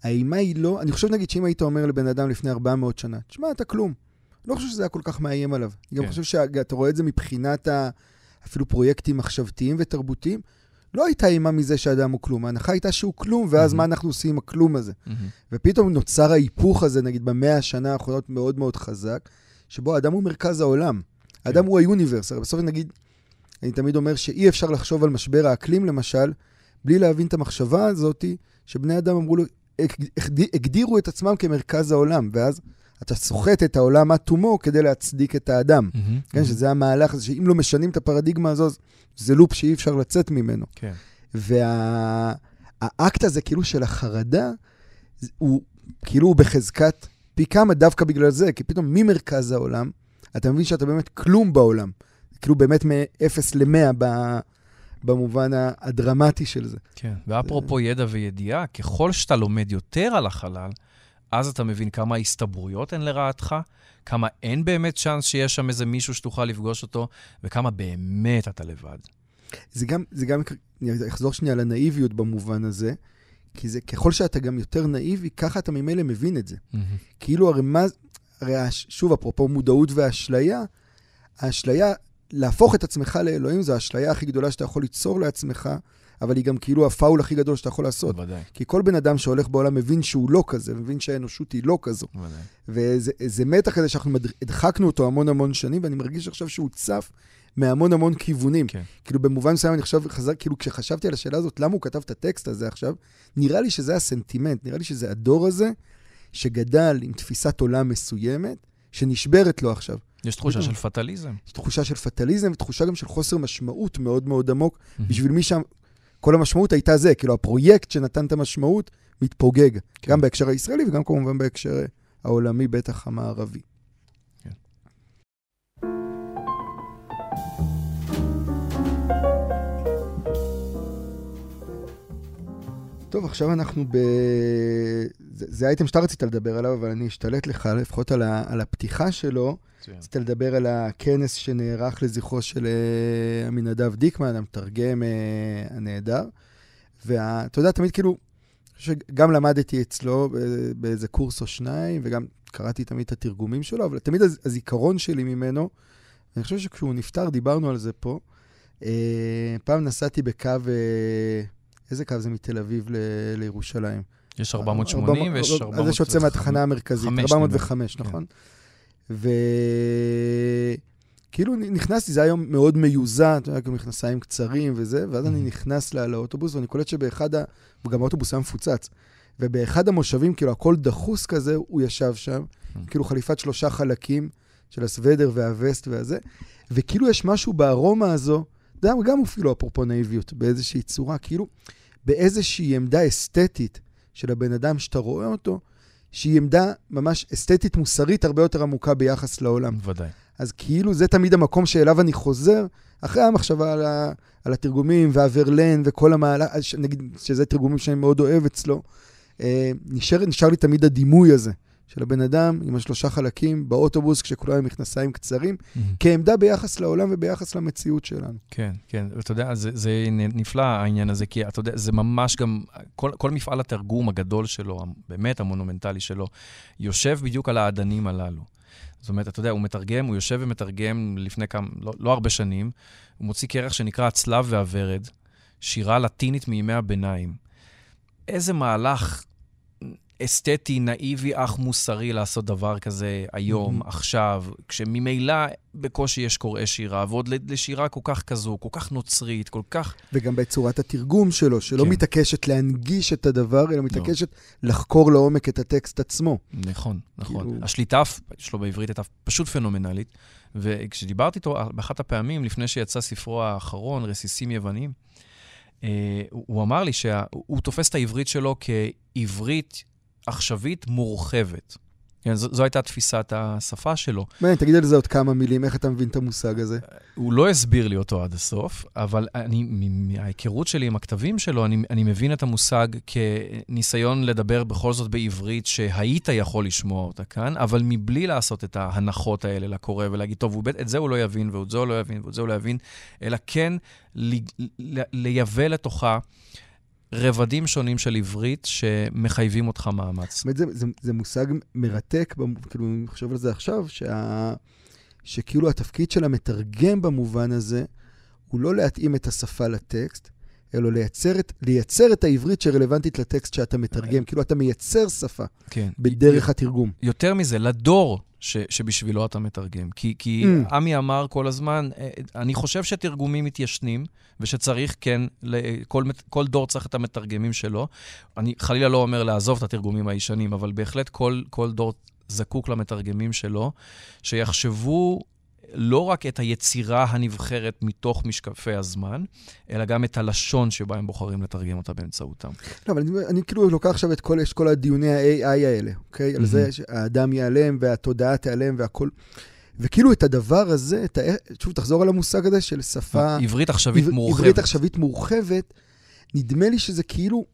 האימה היא לא... אני חושב, נגיד, שאם היית אומר לבן אדם לפני 400 שנה, תשמע, אתה כלום. לא חושב שזה היה כל כך מאיים עליו. אני כן. גם חושב שאתה רואה את זה מבחינת ה... אפילו פרויקטים מחשבתיים ותרבותיים. לא הייתה אימה מזה שאדם הוא כלום, ההנחה הייתה שהוא כלום, ואז mm-hmm. מה אנחנו עושים עם הכלום הזה? Mm-hmm. ופתאום נוצר ההיפוך הזה, נגיד, במאה השנה האחרונות מאוד מאוד חזק, שבו האדם הוא מרכז העולם. כן. האדם הוא היוניברס. הרי בסוף נגיד, אני תמיד אומר שאי אפשר לחשוב על משבר האקלים, למשל, בלי להבין את המחשבה הזאת, שבני אדם אמרו לו, הגדירו את עצמם כמרכז העולם, ואז אתה סוחט את העולם עד תומו כדי להצדיק את האדם. Mm-hmm, כן, mm-hmm. שזה המהלך הזה, שאם לא משנים את הפרדיגמה הזו, זה לופ שאי אפשר לצאת ממנו. כן. והאקט וה, הזה, כאילו, של החרדה, הוא כאילו הוא בחזקת פי כמה דווקא בגלל זה, כי פתאום ממרכז העולם, אתה מבין שאתה באמת כלום בעולם. כאילו באמת מ-0 ל-100 במובן הדרמטי של זה. כן, ואפרופו זה... ידע וידיעה, ככל שאתה לומד יותר על החלל, אז אתה מבין כמה הסתברויות הן לרעתך, כמה אין באמת צ'אנס שיש שם איזה מישהו שתוכל לפגוש אותו, וכמה באמת אתה לבד. זה גם, זה גם, אני אחזור שנייה לנאיביות במובן הזה, כי זה, ככל שאתה גם יותר נאיבי, ככה אתה ממילא מבין את זה. Mm-hmm. כאילו, הרי מה, הרי שוב, אפרופו מודעות ואשליה, האשליה, להפוך את עצמך לאלוהים, זו האשליה הכי גדולה שאתה יכול ליצור לעצמך, אבל היא גם כאילו הפאול הכי גדול שאתה יכול לעשות. בוודאי. כי כל בן אדם שהולך בעולם מבין שהוא לא כזה, מבין שהאנושות היא לא כזו. בוודאי. וזה מתח כזה שאנחנו הדחקנו אותו המון המון שנים, ואני מרגיש עכשיו שהוא צף מהמון המון כיוונים. כן. כאילו, במובן מסוים אני עכשיו חזר, כאילו, כשחשבתי על השאלה הזאת, למה הוא כתב את הטקסט הזה עכשיו, נראה לי שזה הסנטימנט, נראה לי שזה הדור הזה שגדל עם תפיסת עולם מסוימת, שנשברת לו עכשיו. יש תחושה של פטליזם. יש תחושה של פטליזם, ותחושה גם של חוסר משמעות מאוד מאוד עמוק, בשביל מי שם, כל המשמעות הייתה זה, כאילו הפרויקט שנתן את המשמעות מתפוגג, כן. גם בהקשר הישראלי וגם כמובן בהקשר העולמי, בטח המערבי. טוב, עכשיו אנחנו ב... זה, זה אייטם שאתה רצית לדבר עליו, אבל אני אשתלט לך, לפחות על, ה, על הפתיחה שלו. רצית לדבר על הכנס שנערך לזכרו של עמינדב דיקמן, המתרגם uh, הנהדר. ואתה יודע, תמיד כאילו, שגם למדתי אצלו באיזה קורס או שניים, וגם קראתי תמיד את התרגומים שלו, אבל תמיד הזיכרון שלי ממנו, אני חושב שכשהוא נפטר, דיברנו על זה פה. פעם נסעתי בקו... איזה קו זה מתל אביב ל- לירושלים? יש 480 ויש 400... זה שיוצא מהתחנה המרכזית, 405, נכון? כן. וכאילו נכנסתי, זה היה מאוד מיוזע, אתה יודע, כאילו מכנסיים קצרים וזה, ואז אני נכנס לא, לאוטובוס, ואני קולט שבאחד ה... גם האוטובוס היה מפוצץ. ובאחד המושבים, כאילו, הכל דחוס כזה, הוא ישב שם, כאילו חליפת שלושה חלקים של הסוודר והווסט והזה, וכאילו יש משהו בארומה הזו, גם, גם אפילו אפרופו נאיביות, באיזושהי צורה, כאילו, באיזושהי עמדה אסתטית של הבן אדם שאתה רואה אותו, שהיא עמדה ממש אסתטית מוסרית הרבה יותר עמוקה ביחס לעולם. בוודאי. אז כאילו זה תמיד המקום שאליו אני חוזר, אחרי המחשבה על, ה, על התרגומים והוורלן וכל המהלך, נגיד שזה תרגומים שאני מאוד אוהב אצלו, אה, נשאר, נשאר לי תמיד הדימוי הזה של הבן אדם עם השלושה חלקים באוטובוס, כשכולם עם מכנסיים קצרים, mm-hmm. כעמדה ביחס לעולם וביחס למציאות שלנו. כן, כן, ואתה יודע, זה, זה נפלא העניין הזה, כי אתה יודע, זה ממש גם, כל, כל מפעל התרגום הגדול שלו, באמת המונומנטלי שלו, יושב בדיוק על האדנים הללו. זאת אומרת, אתה יודע, הוא מתרגם, הוא יושב ומתרגם לפני כמה, לא, לא הרבה שנים, הוא מוציא כרך שנקרא הצלב והוורד, שירה לטינית מימי הביניים. איזה מהלך אסתטי, נאיבי, אך מוסרי לעשות דבר כזה היום, Mhm. עכשיו, כשממילא בקושי יש קוראי שירה, ועוד לשירה כל כך כזו, כל כך נוצרית, כל כך... וגם בצורת התרגום שלו, שלא כן. מתעקשת להנגיש את הדבר, אלא מתעקשת לחקור לעומק את הטקסט עצמו. נכון, נכון. כאילו- השליטה שלו בעברית הייתה פשוט פנומנלית. וכשדיברתי איתו באחת הפעמים, לפני שיצא ספרו האחרון, רסיסים יוונים, אה, הוא הוא אמר לי שהוא תופס את העברית שלו כעברית עכשווית מורחבת. כן, זו, זו הייתה תפיסת השפה שלו. מעניין, תגיד על זה עוד כמה מילים, איך אתה מבין את המושג הזה? הוא לא הסביר לי אותו עד הסוף, אבל אני, מההיכרות שלי עם הכתבים שלו, אני, אני מבין את המושג כניסיון לדבר בכל זאת בעברית שהיית יכול לשמוע אותה כאן, אבל מבלי לעשות את ההנחות האלה לקורא ולהגיד, טוב, הוא, את זה הוא לא יבין, ואת זה הוא לא יבין, ואת זה הוא לא יבין, אלא כן לייבא לתוכה רבדים שונים של עברית שמחייבים אותך מאמץ. זאת אומרת, זה, זה, זה מושג מרתק, כאילו, אני חושב על זה עכשיו, שה, שכאילו התפקיד של המתרגם במובן הזה, הוא לא להתאים את השפה לטקסט, אלא לייצר את, לייצר את העברית שרלוונטית לטקסט שאתה מתרגם. כאילו, אתה מייצר שפה כן. בדרך התרגום. יותר מזה, לדור ש, שבשבילו אתה מתרגם. כי, כי Mm. עמי אמר כל הזמן, אה, אני חושב שתרגומים מתיישנים, ושצריך, כן, ל- כל, מת- כל דור צריך את המתרגמים שלו. אני חלילה לא אומר לעזוב את התרגומים הישנים, אבל בהחלט כל, כל דור זקוק למתרגמים שלו, שיחשבו לא רק את היצירה הנבחרת מתוך משקפי הזמן, אלא גם את הלשון שבה הם בוחרים לתרגם אותה באמצעותם. לא, אבל אני, אני כאילו לוקח עכשיו את כל, יש כל הדיוני ה-AI האלה, אוקיי? על זה. שהאדם ייעלם והתודעה תיעלם והכל. וכאילו את הדבר הזה, את ה... שוב, תחזור על המושג הזה של שפה... עברית עכשווית עבר- מורחבת. עברית עכשווית מורחבת, נדמה לי שזה כאילו,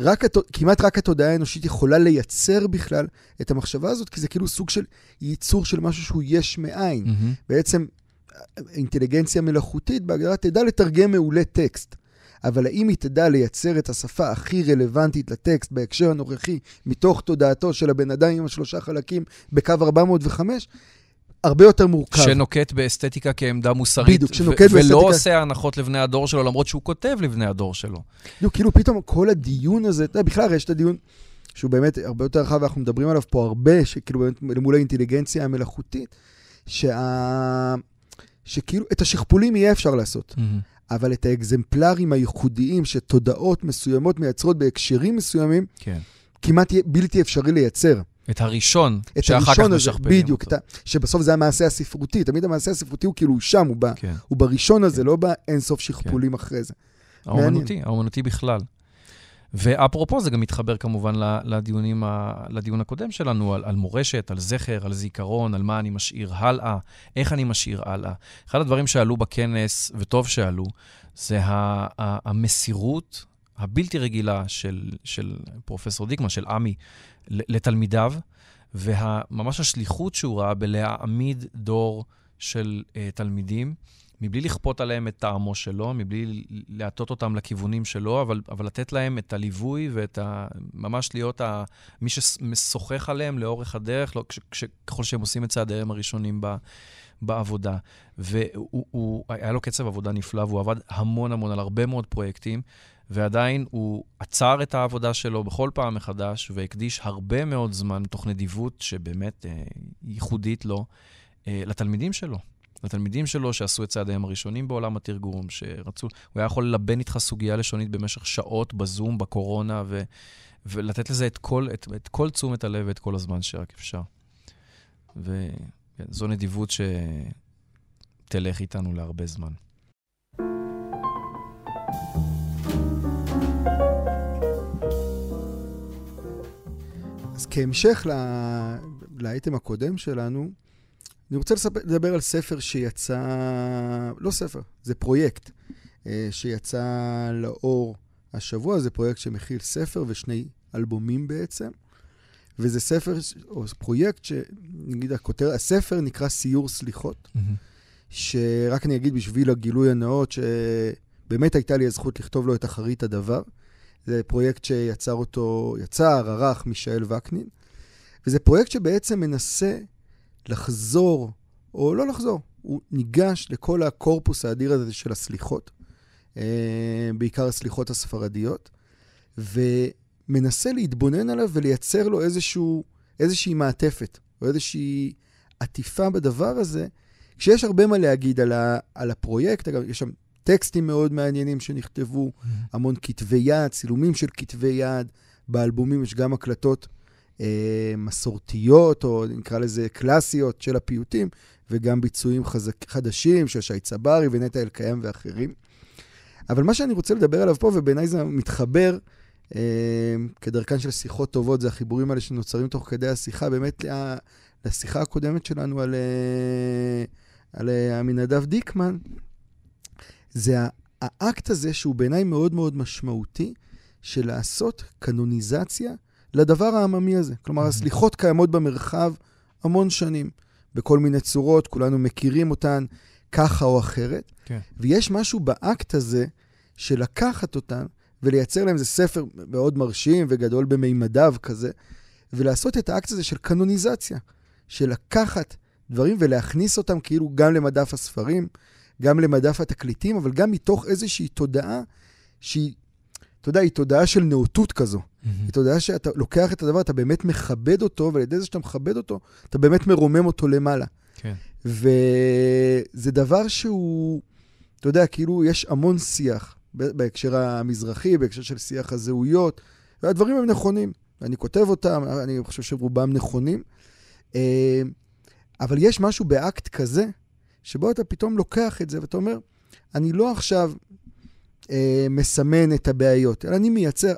רק, הת- כמעט רק התודעה האנושית יכולה לייצר בכלל את המחשבה הזאת, כי זה כאילו סוג של ייצור של משהו שהוא יש מאין. מהמם. בעצם, אינטליגנציה מלאכותית בהגדרה תדע לתרגם מעולה טקסט. אבל האם היא תדע לייצר את השפה הכי רלוונטית לטקסט בהקשר הנוכחי, מתוך תודעתו של הבן אדם עם השלושה חלקים בקו 405? הרבה יותר מורכב. שנוקט באסתטיקה כעמדה מוסרית, בדיוק, ו- שנוקט ולא באסתטיקה- עושה הנחות לבני הדור שלו, למרות שהוא כותב לבני הדור שלו. כאילו, כאילו פתאום כל הדיון הזה, אתה יודע, בכלל יש את הדיון שהוא באמת הרבה יותר רחב, ואנחנו מדברים עליו פה הרבה, שכאילו באמת למול האינטליגנציה המלאכותית, שה... שכאילו את השכפולים יהיה אפשר לעשות, אבל את האקזמפלרים הייחודיים שתודעות מסוימות מייצרות בהקשרים מסוימים, כן. כמעט בלתי אפשרי לייצר. את הראשון, את שאחר כך הראשון הזה, משכפלים בדיוק, אותו. ה- שבסוף זה המעשה הספרותי, תמיד המעשה הספרותי הוא כאילו שם, הוא, ב... כן. הוא בראשון הזה, לא באינסוף שכפולים אחרי זה. האומנותי, האומנותי בכלל. ואפרופו, זה גם מתחבר כמובן לדיונים, לדיון הקודם שלנו, על, על מורשת, על זכר, על זיכרון, על מה אני משאיר הלאה, איך אני משאיר הלאה. אחד הדברים שעלו בכנס, וטוב שעלו, זה המסירות הבלתי רגילה של, של פרופסור דיקמן, של עמי, לתלמידיו, וממש השליחות שהוא ראה בלהעמיד דור של uh, תלמידים. מבלי לכפות עליהם את טעמו שלו, מבלי להטות אותם לכיוונים שלו, אבל, אבל לתת להם את הליווי ואת ה... ממש להיות ה, מי שמשוחח עליהם לאורך הדרך, לא, כש, כש, ככל שהם עושים את צעדיהם הראשונים ב, בעבודה. והיה לו קצב עבודה נפלא, והוא עבד המון המון על הרבה מאוד פרויקטים, ועדיין הוא עצר את העבודה שלו בכל פעם מחדש, והקדיש הרבה מאוד זמן, תוך נדיבות שבאמת אה, ייחודית לו, אה, לתלמידים שלו. לתלמידים שלו שעשו את צעדיהם הראשונים בעולם התרגום, שרצו, הוא היה יכול ללבן איתך סוגיה לשונית במשך שעות בזום, בקורונה, ו, ולתת לזה את כל, את, את כל תשומת הלב ואת כל הזמן שרק אפשר. וזו נדיבות שתלך איתנו להרבה זמן. כהמשך. לאייטם הקודם שלנו, אני רוצה לספר, לדבר על ספר שיצא, לא ספר, זה פרויקט אה, שיצא לאור השבוע, זה פרויקט שמכיל ספר ושני אלבומים בעצם, וזה ספר, או פרויקט שנגיד הכותר, הספר נקרא סיור סליחות, שרק אני אגיד בשביל הגילוי הנאות, שבאמת הייתה לי הזכות לכתוב לו את אחרית הדבר. זה פרויקט שיצר אותו, יצר, ערך מישאל וקנין, וזה פרויקט שבעצם מנסה לחזור, או לא לחזור, הוא ניגש לכל הקורפוס האדיר הזה של הסליחות, בעיקר הסליחות הספרדיות, מנסה להתבונן עליו ולייצר לו איזשהו, איזושהי מעטפת, או איזושהי עטיפה בדבר הזה, כשיש הרבה מה להגיד על, ה, על הפרויקט, אגב, יש שם טקסטים מאוד מעניינים שנכתבו, mm-hmm. המון כתבי יד, צילומים של כתבי יד, באלבומים יש גם הקלטות אה, מסורתיות, או נקרא לזה קלאסיות של הפיוטים, וגם ביצועים חזק, חדשים של שי צברי ונטע אלקיים ואחרים. אבל מה שאני רוצה לדבר עליו פה, ובעיניי זה מתחבר, אה, כדרכן של שיחות טובות, זה החיבורים האלה שנוצרים תוך כדי השיחה, באמת לשיחה הקודמת שלנו על, אה, על אה, עמינדב דיקמן, זה האקט הזה שהוא בעיניי מאוד מאוד משמעותי, של לעשות קנוניזציה לדבר העממי הזה. כלומר, הסליחות קיימות במרחב המון שנים, בכל מיני צורות, כולנו מכירים אותן ככה או אחרת. כן. ויש משהו באקט הזה של לקחת אותן ולייצר להם איזה ספר מאוד מרשים וגדול במימדיו כזה, ולעשות את האקט הזה של קנוניזציה, של לקחת דברים ולהכניס אותם כאילו גם למדף הספרים, גם למדף התקליטים, אבל גם מתוך איזושהי תודעה שהיא אתה יודע, היא תודעה של נאותות כזו. Mm-hmm. היא תודעה שאתה לוקח את הדבר, אתה באמת מכבד אותו, ועל ידי זה שאתה מכבד אותו, אתה באמת מרומם אותו למעלה. כן. וזה דבר שהוא, אתה יודע, כאילו יש המון שיח בהקשר המזרחי, בהקשר של שיח הזהויות, והדברים הם נכונים. אני כותב אותם, אני חושב שרובם נכונים. אה, אבל יש משהו באקט כזה, שבו אתה פתאום לוקח את זה ואתה אומר, אני לא עכשיו אה, מסמן את הבעיות, אלא אני מייצר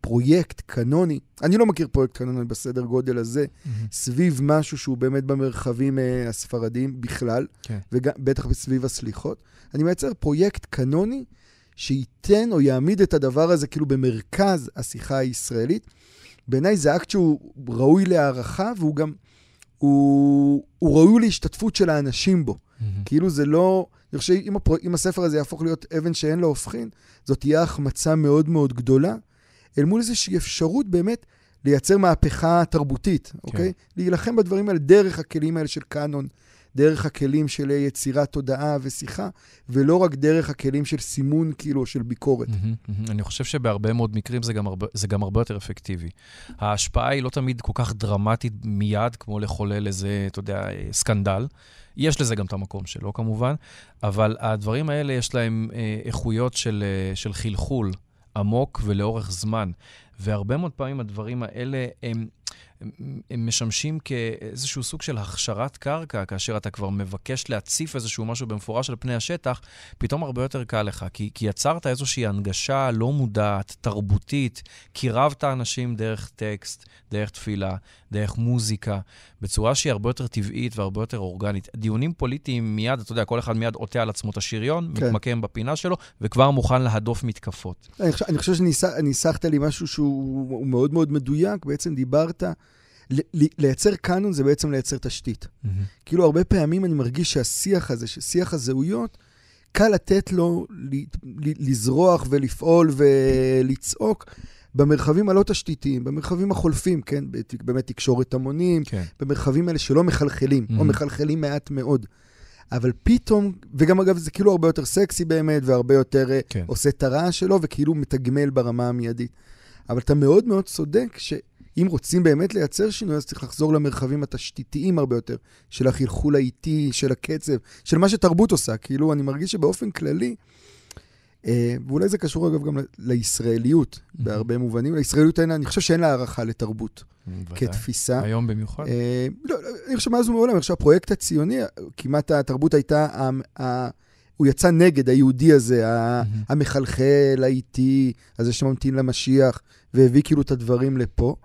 פרויקט קנוני. אני לא מכיר פרויקט קנוני בסדר גודל הזה, mm-hmm. סביב משהו שהוא באמת במרחבים אה, הספרדיים בכלל, אוקיי. כן. ובטח סביב הסליחות. אני מייצר פרויקט קנוני שייתן או יעמיד את הדבר הזה כאילו במרכז השיחה הישראלית. בעיניי זה אקט שהוא ראוי להערכה, והוא גם, הוא, הוא ראוי להשתתפות של האנשים בו. Mm-hmm. כאילו זה לא... אני חושב שאם הפר... הספר הזה יהפוך להיות אבן שאין לה הופכין, זאת תהיה החמצה מאוד מאוד גדולה, אל מול איזושהי אפשרות באמת לייצר מהפכה תרבותית, כן. אוקיי? להילחם בדברים האלה דרך הכלים האלה של קאנון, דרך הכלים של יצירת תודעה ושיחה, ולא רק דרך הכלים של סימון, כאילו, של ביקורת. אני חושב שבהרבה מאוד מקרים זה גם, הרבה, זה גם הרבה יותר אפקטיבי. ההשפעה היא לא תמיד כל כך דרמטית מיד, כמו לחולל איזה, אתה יודע, סקנדל. יש לזה גם את המקום שלו, כמובן, אבל הדברים האלה יש להם אה, איכויות של, אה, של חלחול עמוק ולאורך זמן. והרבה מאוד פעמים הדברים האלה הם... הם משמשים כאיזשהו סוג של הכשרת קרקע, כאשר אתה כבר מבקש להציף איזשהו משהו במפורש על פני השטח, פתאום הרבה יותר קל לך, כי, כי יצרת איזושהי הנגשה לא מודעת, תרבותית, קירבת אנשים דרך טקסט, דרך תפילה, דרך מוזיקה, בצורה שהיא הרבה יותר טבעית והרבה יותר אורגנית. דיונים פוליטיים מיד, אתה יודע, כל אחד מיד עוטה על עצמו את השריון, כן. מתמקם בפינה שלו, וכבר מוכן להדוף מתקפות. אני חושב, אני חושב שניסחת לי משהו שהוא מאוד מאוד מדויק, בעצם דיברת... לייצר קאנון זה בעצם לייצר תשתית. Mm-hmm. כאילו, הרבה פעמים אני מרגיש שהשיח הזה, ששיח הזהויות, קל לתת לו לזרוח ולפעול ולצעוק במרחבים הלא תשתיתיים, במרחבים החולפים, כן? באמת תקשורת המונים, כן. במרחבים האלה שלא מחלחלים, mm-hmm. או מחלחלים מעט מאוד. אבל פתאום, וגם אגב, זה כאילו הרבה יותר סקסי באמת, והרבה יותר אה, כן. עושה את הרעש שלו, וכאילו מתגמל ברמה המיידית. אבל אתה מאוד מאוד צודק ש... אם רוצים באמת לייצר שינוי, אז צריך לחזור למרחבים התשתיתיים הרבה יותר, של החלחול האיטי, של הקצב, של מה שתרבות עושה. כאילו, אני מרגיש שבאופן כללי, אה, ואולי זה קשור אגב גם לישראליות. בהרבה מובנים. לישראליות אין, אני חושב שאין לה הערכה לתרבות כתפיסה. היום במיוחד? אה, לא, לא, אני חושב מאז ומעולם, אני חושב שהפרויקט הציוני, כמעט התרבות הייתה... ה, ה, הוא יצא נגד היהודי הזה. המחלחל, האיטי, הזה שממתין למשיח, והביא כאילו את הדברים לפה.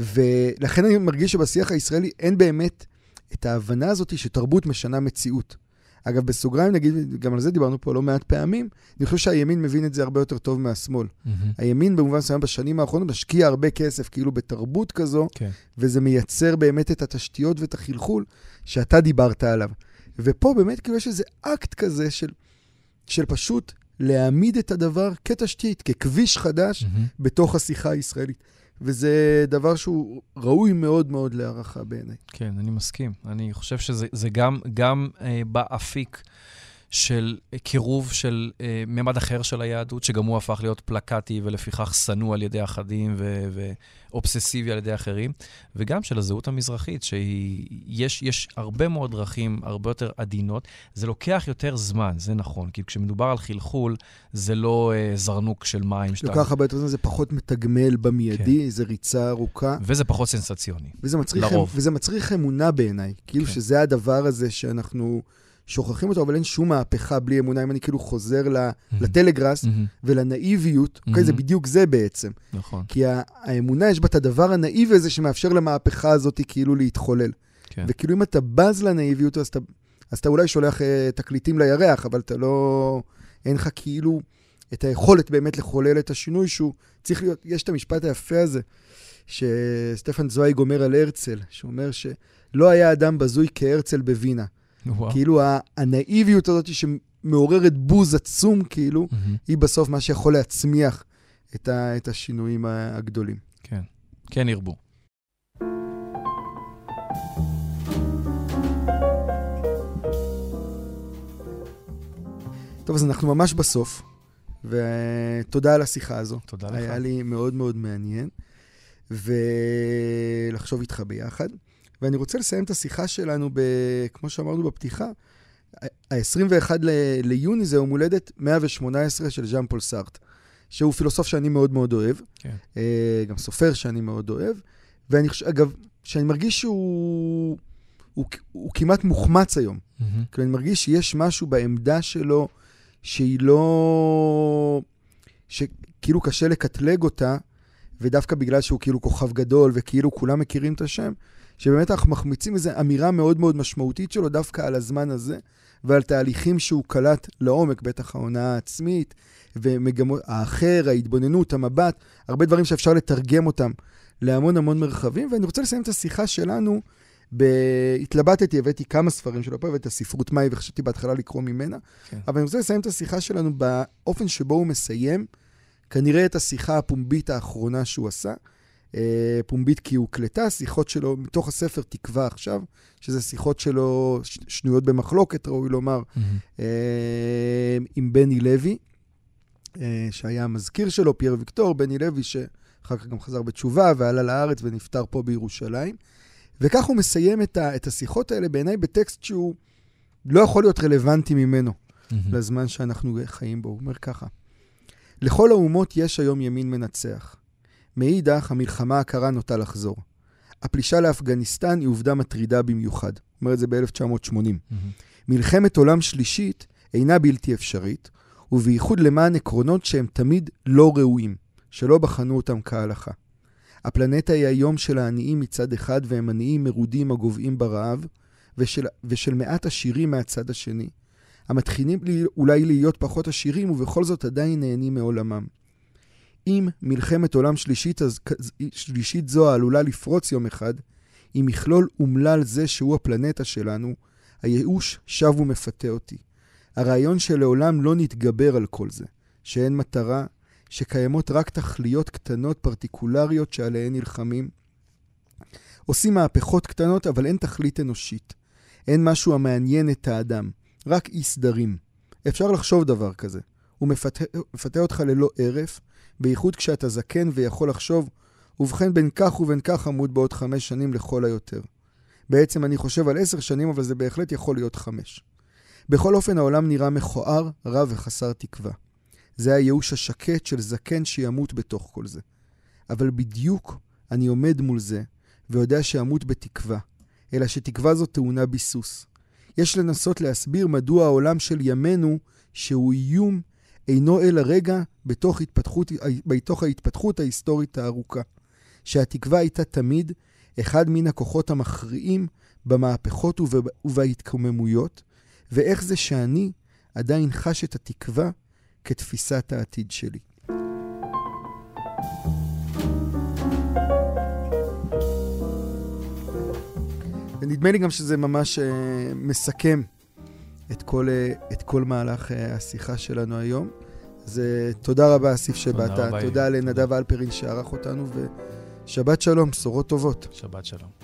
ולכן אני מרגיש שבשיח הישראלי אין באמת את ההבנה הזאת שתרבות משנה מציאות. אגב, בסוגריים נגיד, גם על זה דיברנו פה לא מעט פעמים, אני חושב שהימין מבין את זה הרבה יותר טוב מהשמאל. Mm-hmm. הימין במובן מסוים בשנים האחרונות משקיע הרבה כסף כאילו בתרבות כזו, okay. כן. וזה מייצר באמת את התשתיות ואת החלחול שאתה דיברת עליו. ופה באמת כאילו יש איזה אקט כזה של, של פשוט להעמיד את הדבר כתשתית, ככביש חדש mm-hmm. בתוך השיחה הישראלית. וזה דבר שהוא ראוי מאוד מאוד להערכה בעיניי. כן, אני מסכים. אני חושב שזה גם, גם אה, באפיק של קירוב של אה, ממד אחר של היהדות, שגם הוא הפך להיות פלקטי ולפיכך שנוא על ידי אחדים ו- ואובססיבי על ידי אחרים, וגם של הזהות המזרחית, שיש יש הרבה מאוד דרכים הרבה יותר עדינות. זה לוקח יותר זמן, זה נכון, כי כשמדובר על חלחול, זה לא אה, זרנוק של מים. שאתה... לוקח הרבה יותר זמן, זה פחות מתגמל במיידי, כן. זה ריצה ארוכה. וזה פחות סנסציוני, וזה מצריך, לרוב. וזה מצריך אמונה בעיניי, כאילו כן. שזה הדבר הזה שאנחנו... שוכחים אותו, אבל אין שום מהפכה בלי אמונה. אם אני כאילו חוזר לטלגראס ולנאיביות, אוקיי, זה בדיוק זה בעצם. נכון. כי האמונה, יש בה את הדבר הנאיבי הזה שמאפשר למהפכה הזאת כאילו להתחולל. כן. וכאילו אם אתה בז לנאיביות, אז אתה, אז אתה אולי שולח uh, תקליטים לירח, אבל אתה לא... אין לך כאילו את היכולת באמת לחולל את השינוי שהוא צריך להיות... יש את המשפט היפה הזה, שסטפן זווייג אומר על הרצל, שאומר שלא היה אדם בזוי כהרצל בווינה. וואו. כאילו הנאיביות הזאת שמעוררת בוז עצום, כאילו, mm-hmm. היא בסוף מה שיכול להצמיח את, ה, את השינויים הגדולים. כן, כן ירבו. טוב, אז אנחנו ממש בסוף, ותודה על השיחה הזו. תודה לך. היה לי מאוד מאוד מעניין, ולחשוב איתך ביחד. ואני רוצה לסיים את השיחה שלנו, ב, כמו שאמרנו בפתיחה, ה-21 ל- ליוני זה יום הולדת 118 של ז'אן פול סארט, שהוא פילוסוף שאני מאוד מאוד אוהב, כן. אה, גם סופר שאני מאוד אוהב, ואני חושב, אגב, שאני מרגיש שהוא הוא, הוא כמעט מוחמץ היום. Mm-hmm. כאילו, אני מרגיש שיש משהו בעמדה שלו שהיא לא... שכאילו קשה לקטלג אותה, ודווקא בגלל שהוא כאילו כוכב גדול, וכאילו כולם מכירים את השם, שבאמת אנחנו מחמיצים איזו אמירה מאוד מאוד משמעותית שלו דווקא על הזמן הזה, ועל תהליכים שהוא קלט לעומק, בטח ההונאה העצמית, ומגמות, האחר, ההתבוננות, המבט, הרבה דברים שאפשר לתרגם אותם להמון המון מרחבים, ואני רוצה לסיים את השיחה שלנו. ב... התלבטתי, הבאתי כמה ספרים שלו פה, הבאתי את הספרות מאי וחשבתי בהתחלה לקרוא ממנה, כן. אבל אני רוצה לסיים את השיחה שלנו באופן שבו הוא מסיים, כנראה את השיחה הפומבית האחרונה שהוא עשה, פומבית כי הוקלטה, שיחות שלו מתוך הספר תקווה עכשיו, שזה שיחות שלו שנויות במחלוקת, ראוי לומר, mm-hmm. עם בני לוי, אה, שהיה המזכיר שלו, פייר ויקטור, בני לוי, שאחר כך גם חזר בתשובה ועלה לארץ ונפטר פה בירושלים. וכך הוא מסיים את, ה, את השיחות האלה בעיניי בטקסט שהוא לא יכול להיות רלוונטי ממנו mm-hmm. לזמן שאנחנו חיים בו. הוא אומר ככה: לכל האומות יש היום ימין מנצח. מאידך, המלחמה הקרה נוטה לחזור. הפלישה לאפגניסטן היא עובדה מטרידה במיוחד. אומר את זה ב-1980. Mm-hmm. מלחמת עולם שלישית אינה בלתי אפשרית, ובייחוד למען עקרונות שהם תמיד לא ראויים, שלא בחנו אותם כהלכה. הפלנטה היא היום של העניים מצד אחד, והם עניים מרודים הגוועים ברעב, ושל, ושל מעט עשירים מהצד השני, המתחילים לי, אולי להיות פחות עשירים, ובכל זאת עדיין נהנים מעולמם. אם מלחמת עולם שלישית, אז, שלישית זו העלולה לפרוץ יום אחד, עם מכלול אומלל זה שהוא הפלנטה שלנו, הייאוש שב ומפתה אותי. הרעיון שלעולם לא נתגבר על כל זה, שאין מטרה, שקיימות רק תכליות קטנות פרטיקולריות שעליהן נלחמים. עושים מהפכות קטנות, אבל אין תכלית אנושית. אין משהו המעניין את האדם, רק אי סדרים. אפשר לחשוב דבר כזה. הוא מפתה, מפתה אותך ללא הרף, בייחוד כשאתה זקן ויכול לחשוב, ובכן בין כך ובין כך עמוד בעוד חמש שנים לכל היותר. בעצם אני חושב על עשר שנים, אבל זה בהחלט יכול להיות חמש. בכל אופן, העולם נראה מכוער, רע וחסר תקווה. זה הייאוש השקט של זקן שימות בתוך כל זה. אבל בדיוק אני עומד מול זה, ויודע שאמות בתקווה, אלא שתקווה זו טעונה ביסוס. יש לנסות להסביר מדוע העולם של ימינו, שהוא איום אינו אלא רגע בתוך, התפתחות, בתוך ההתפתחות ההיסטורית הארוכה, שהתקווה הייתה תמיד אחד מן הכוחות המכריעים במהפכות ובהתקוממויות, ואיך זה שאני עדיין חש את התקווה כתפיסת העתיד שלי. ונדמה לי גם שזה ממש uh, מסכם את כל, אה, את כל מהלך אה, השיחה שלנו היום. אז תודה רבה, אסיף, שבאת. תודה, תודה לנדב אלפרין שערך אותנו, ושבת שלום, בשורות טובות. שבת שלום.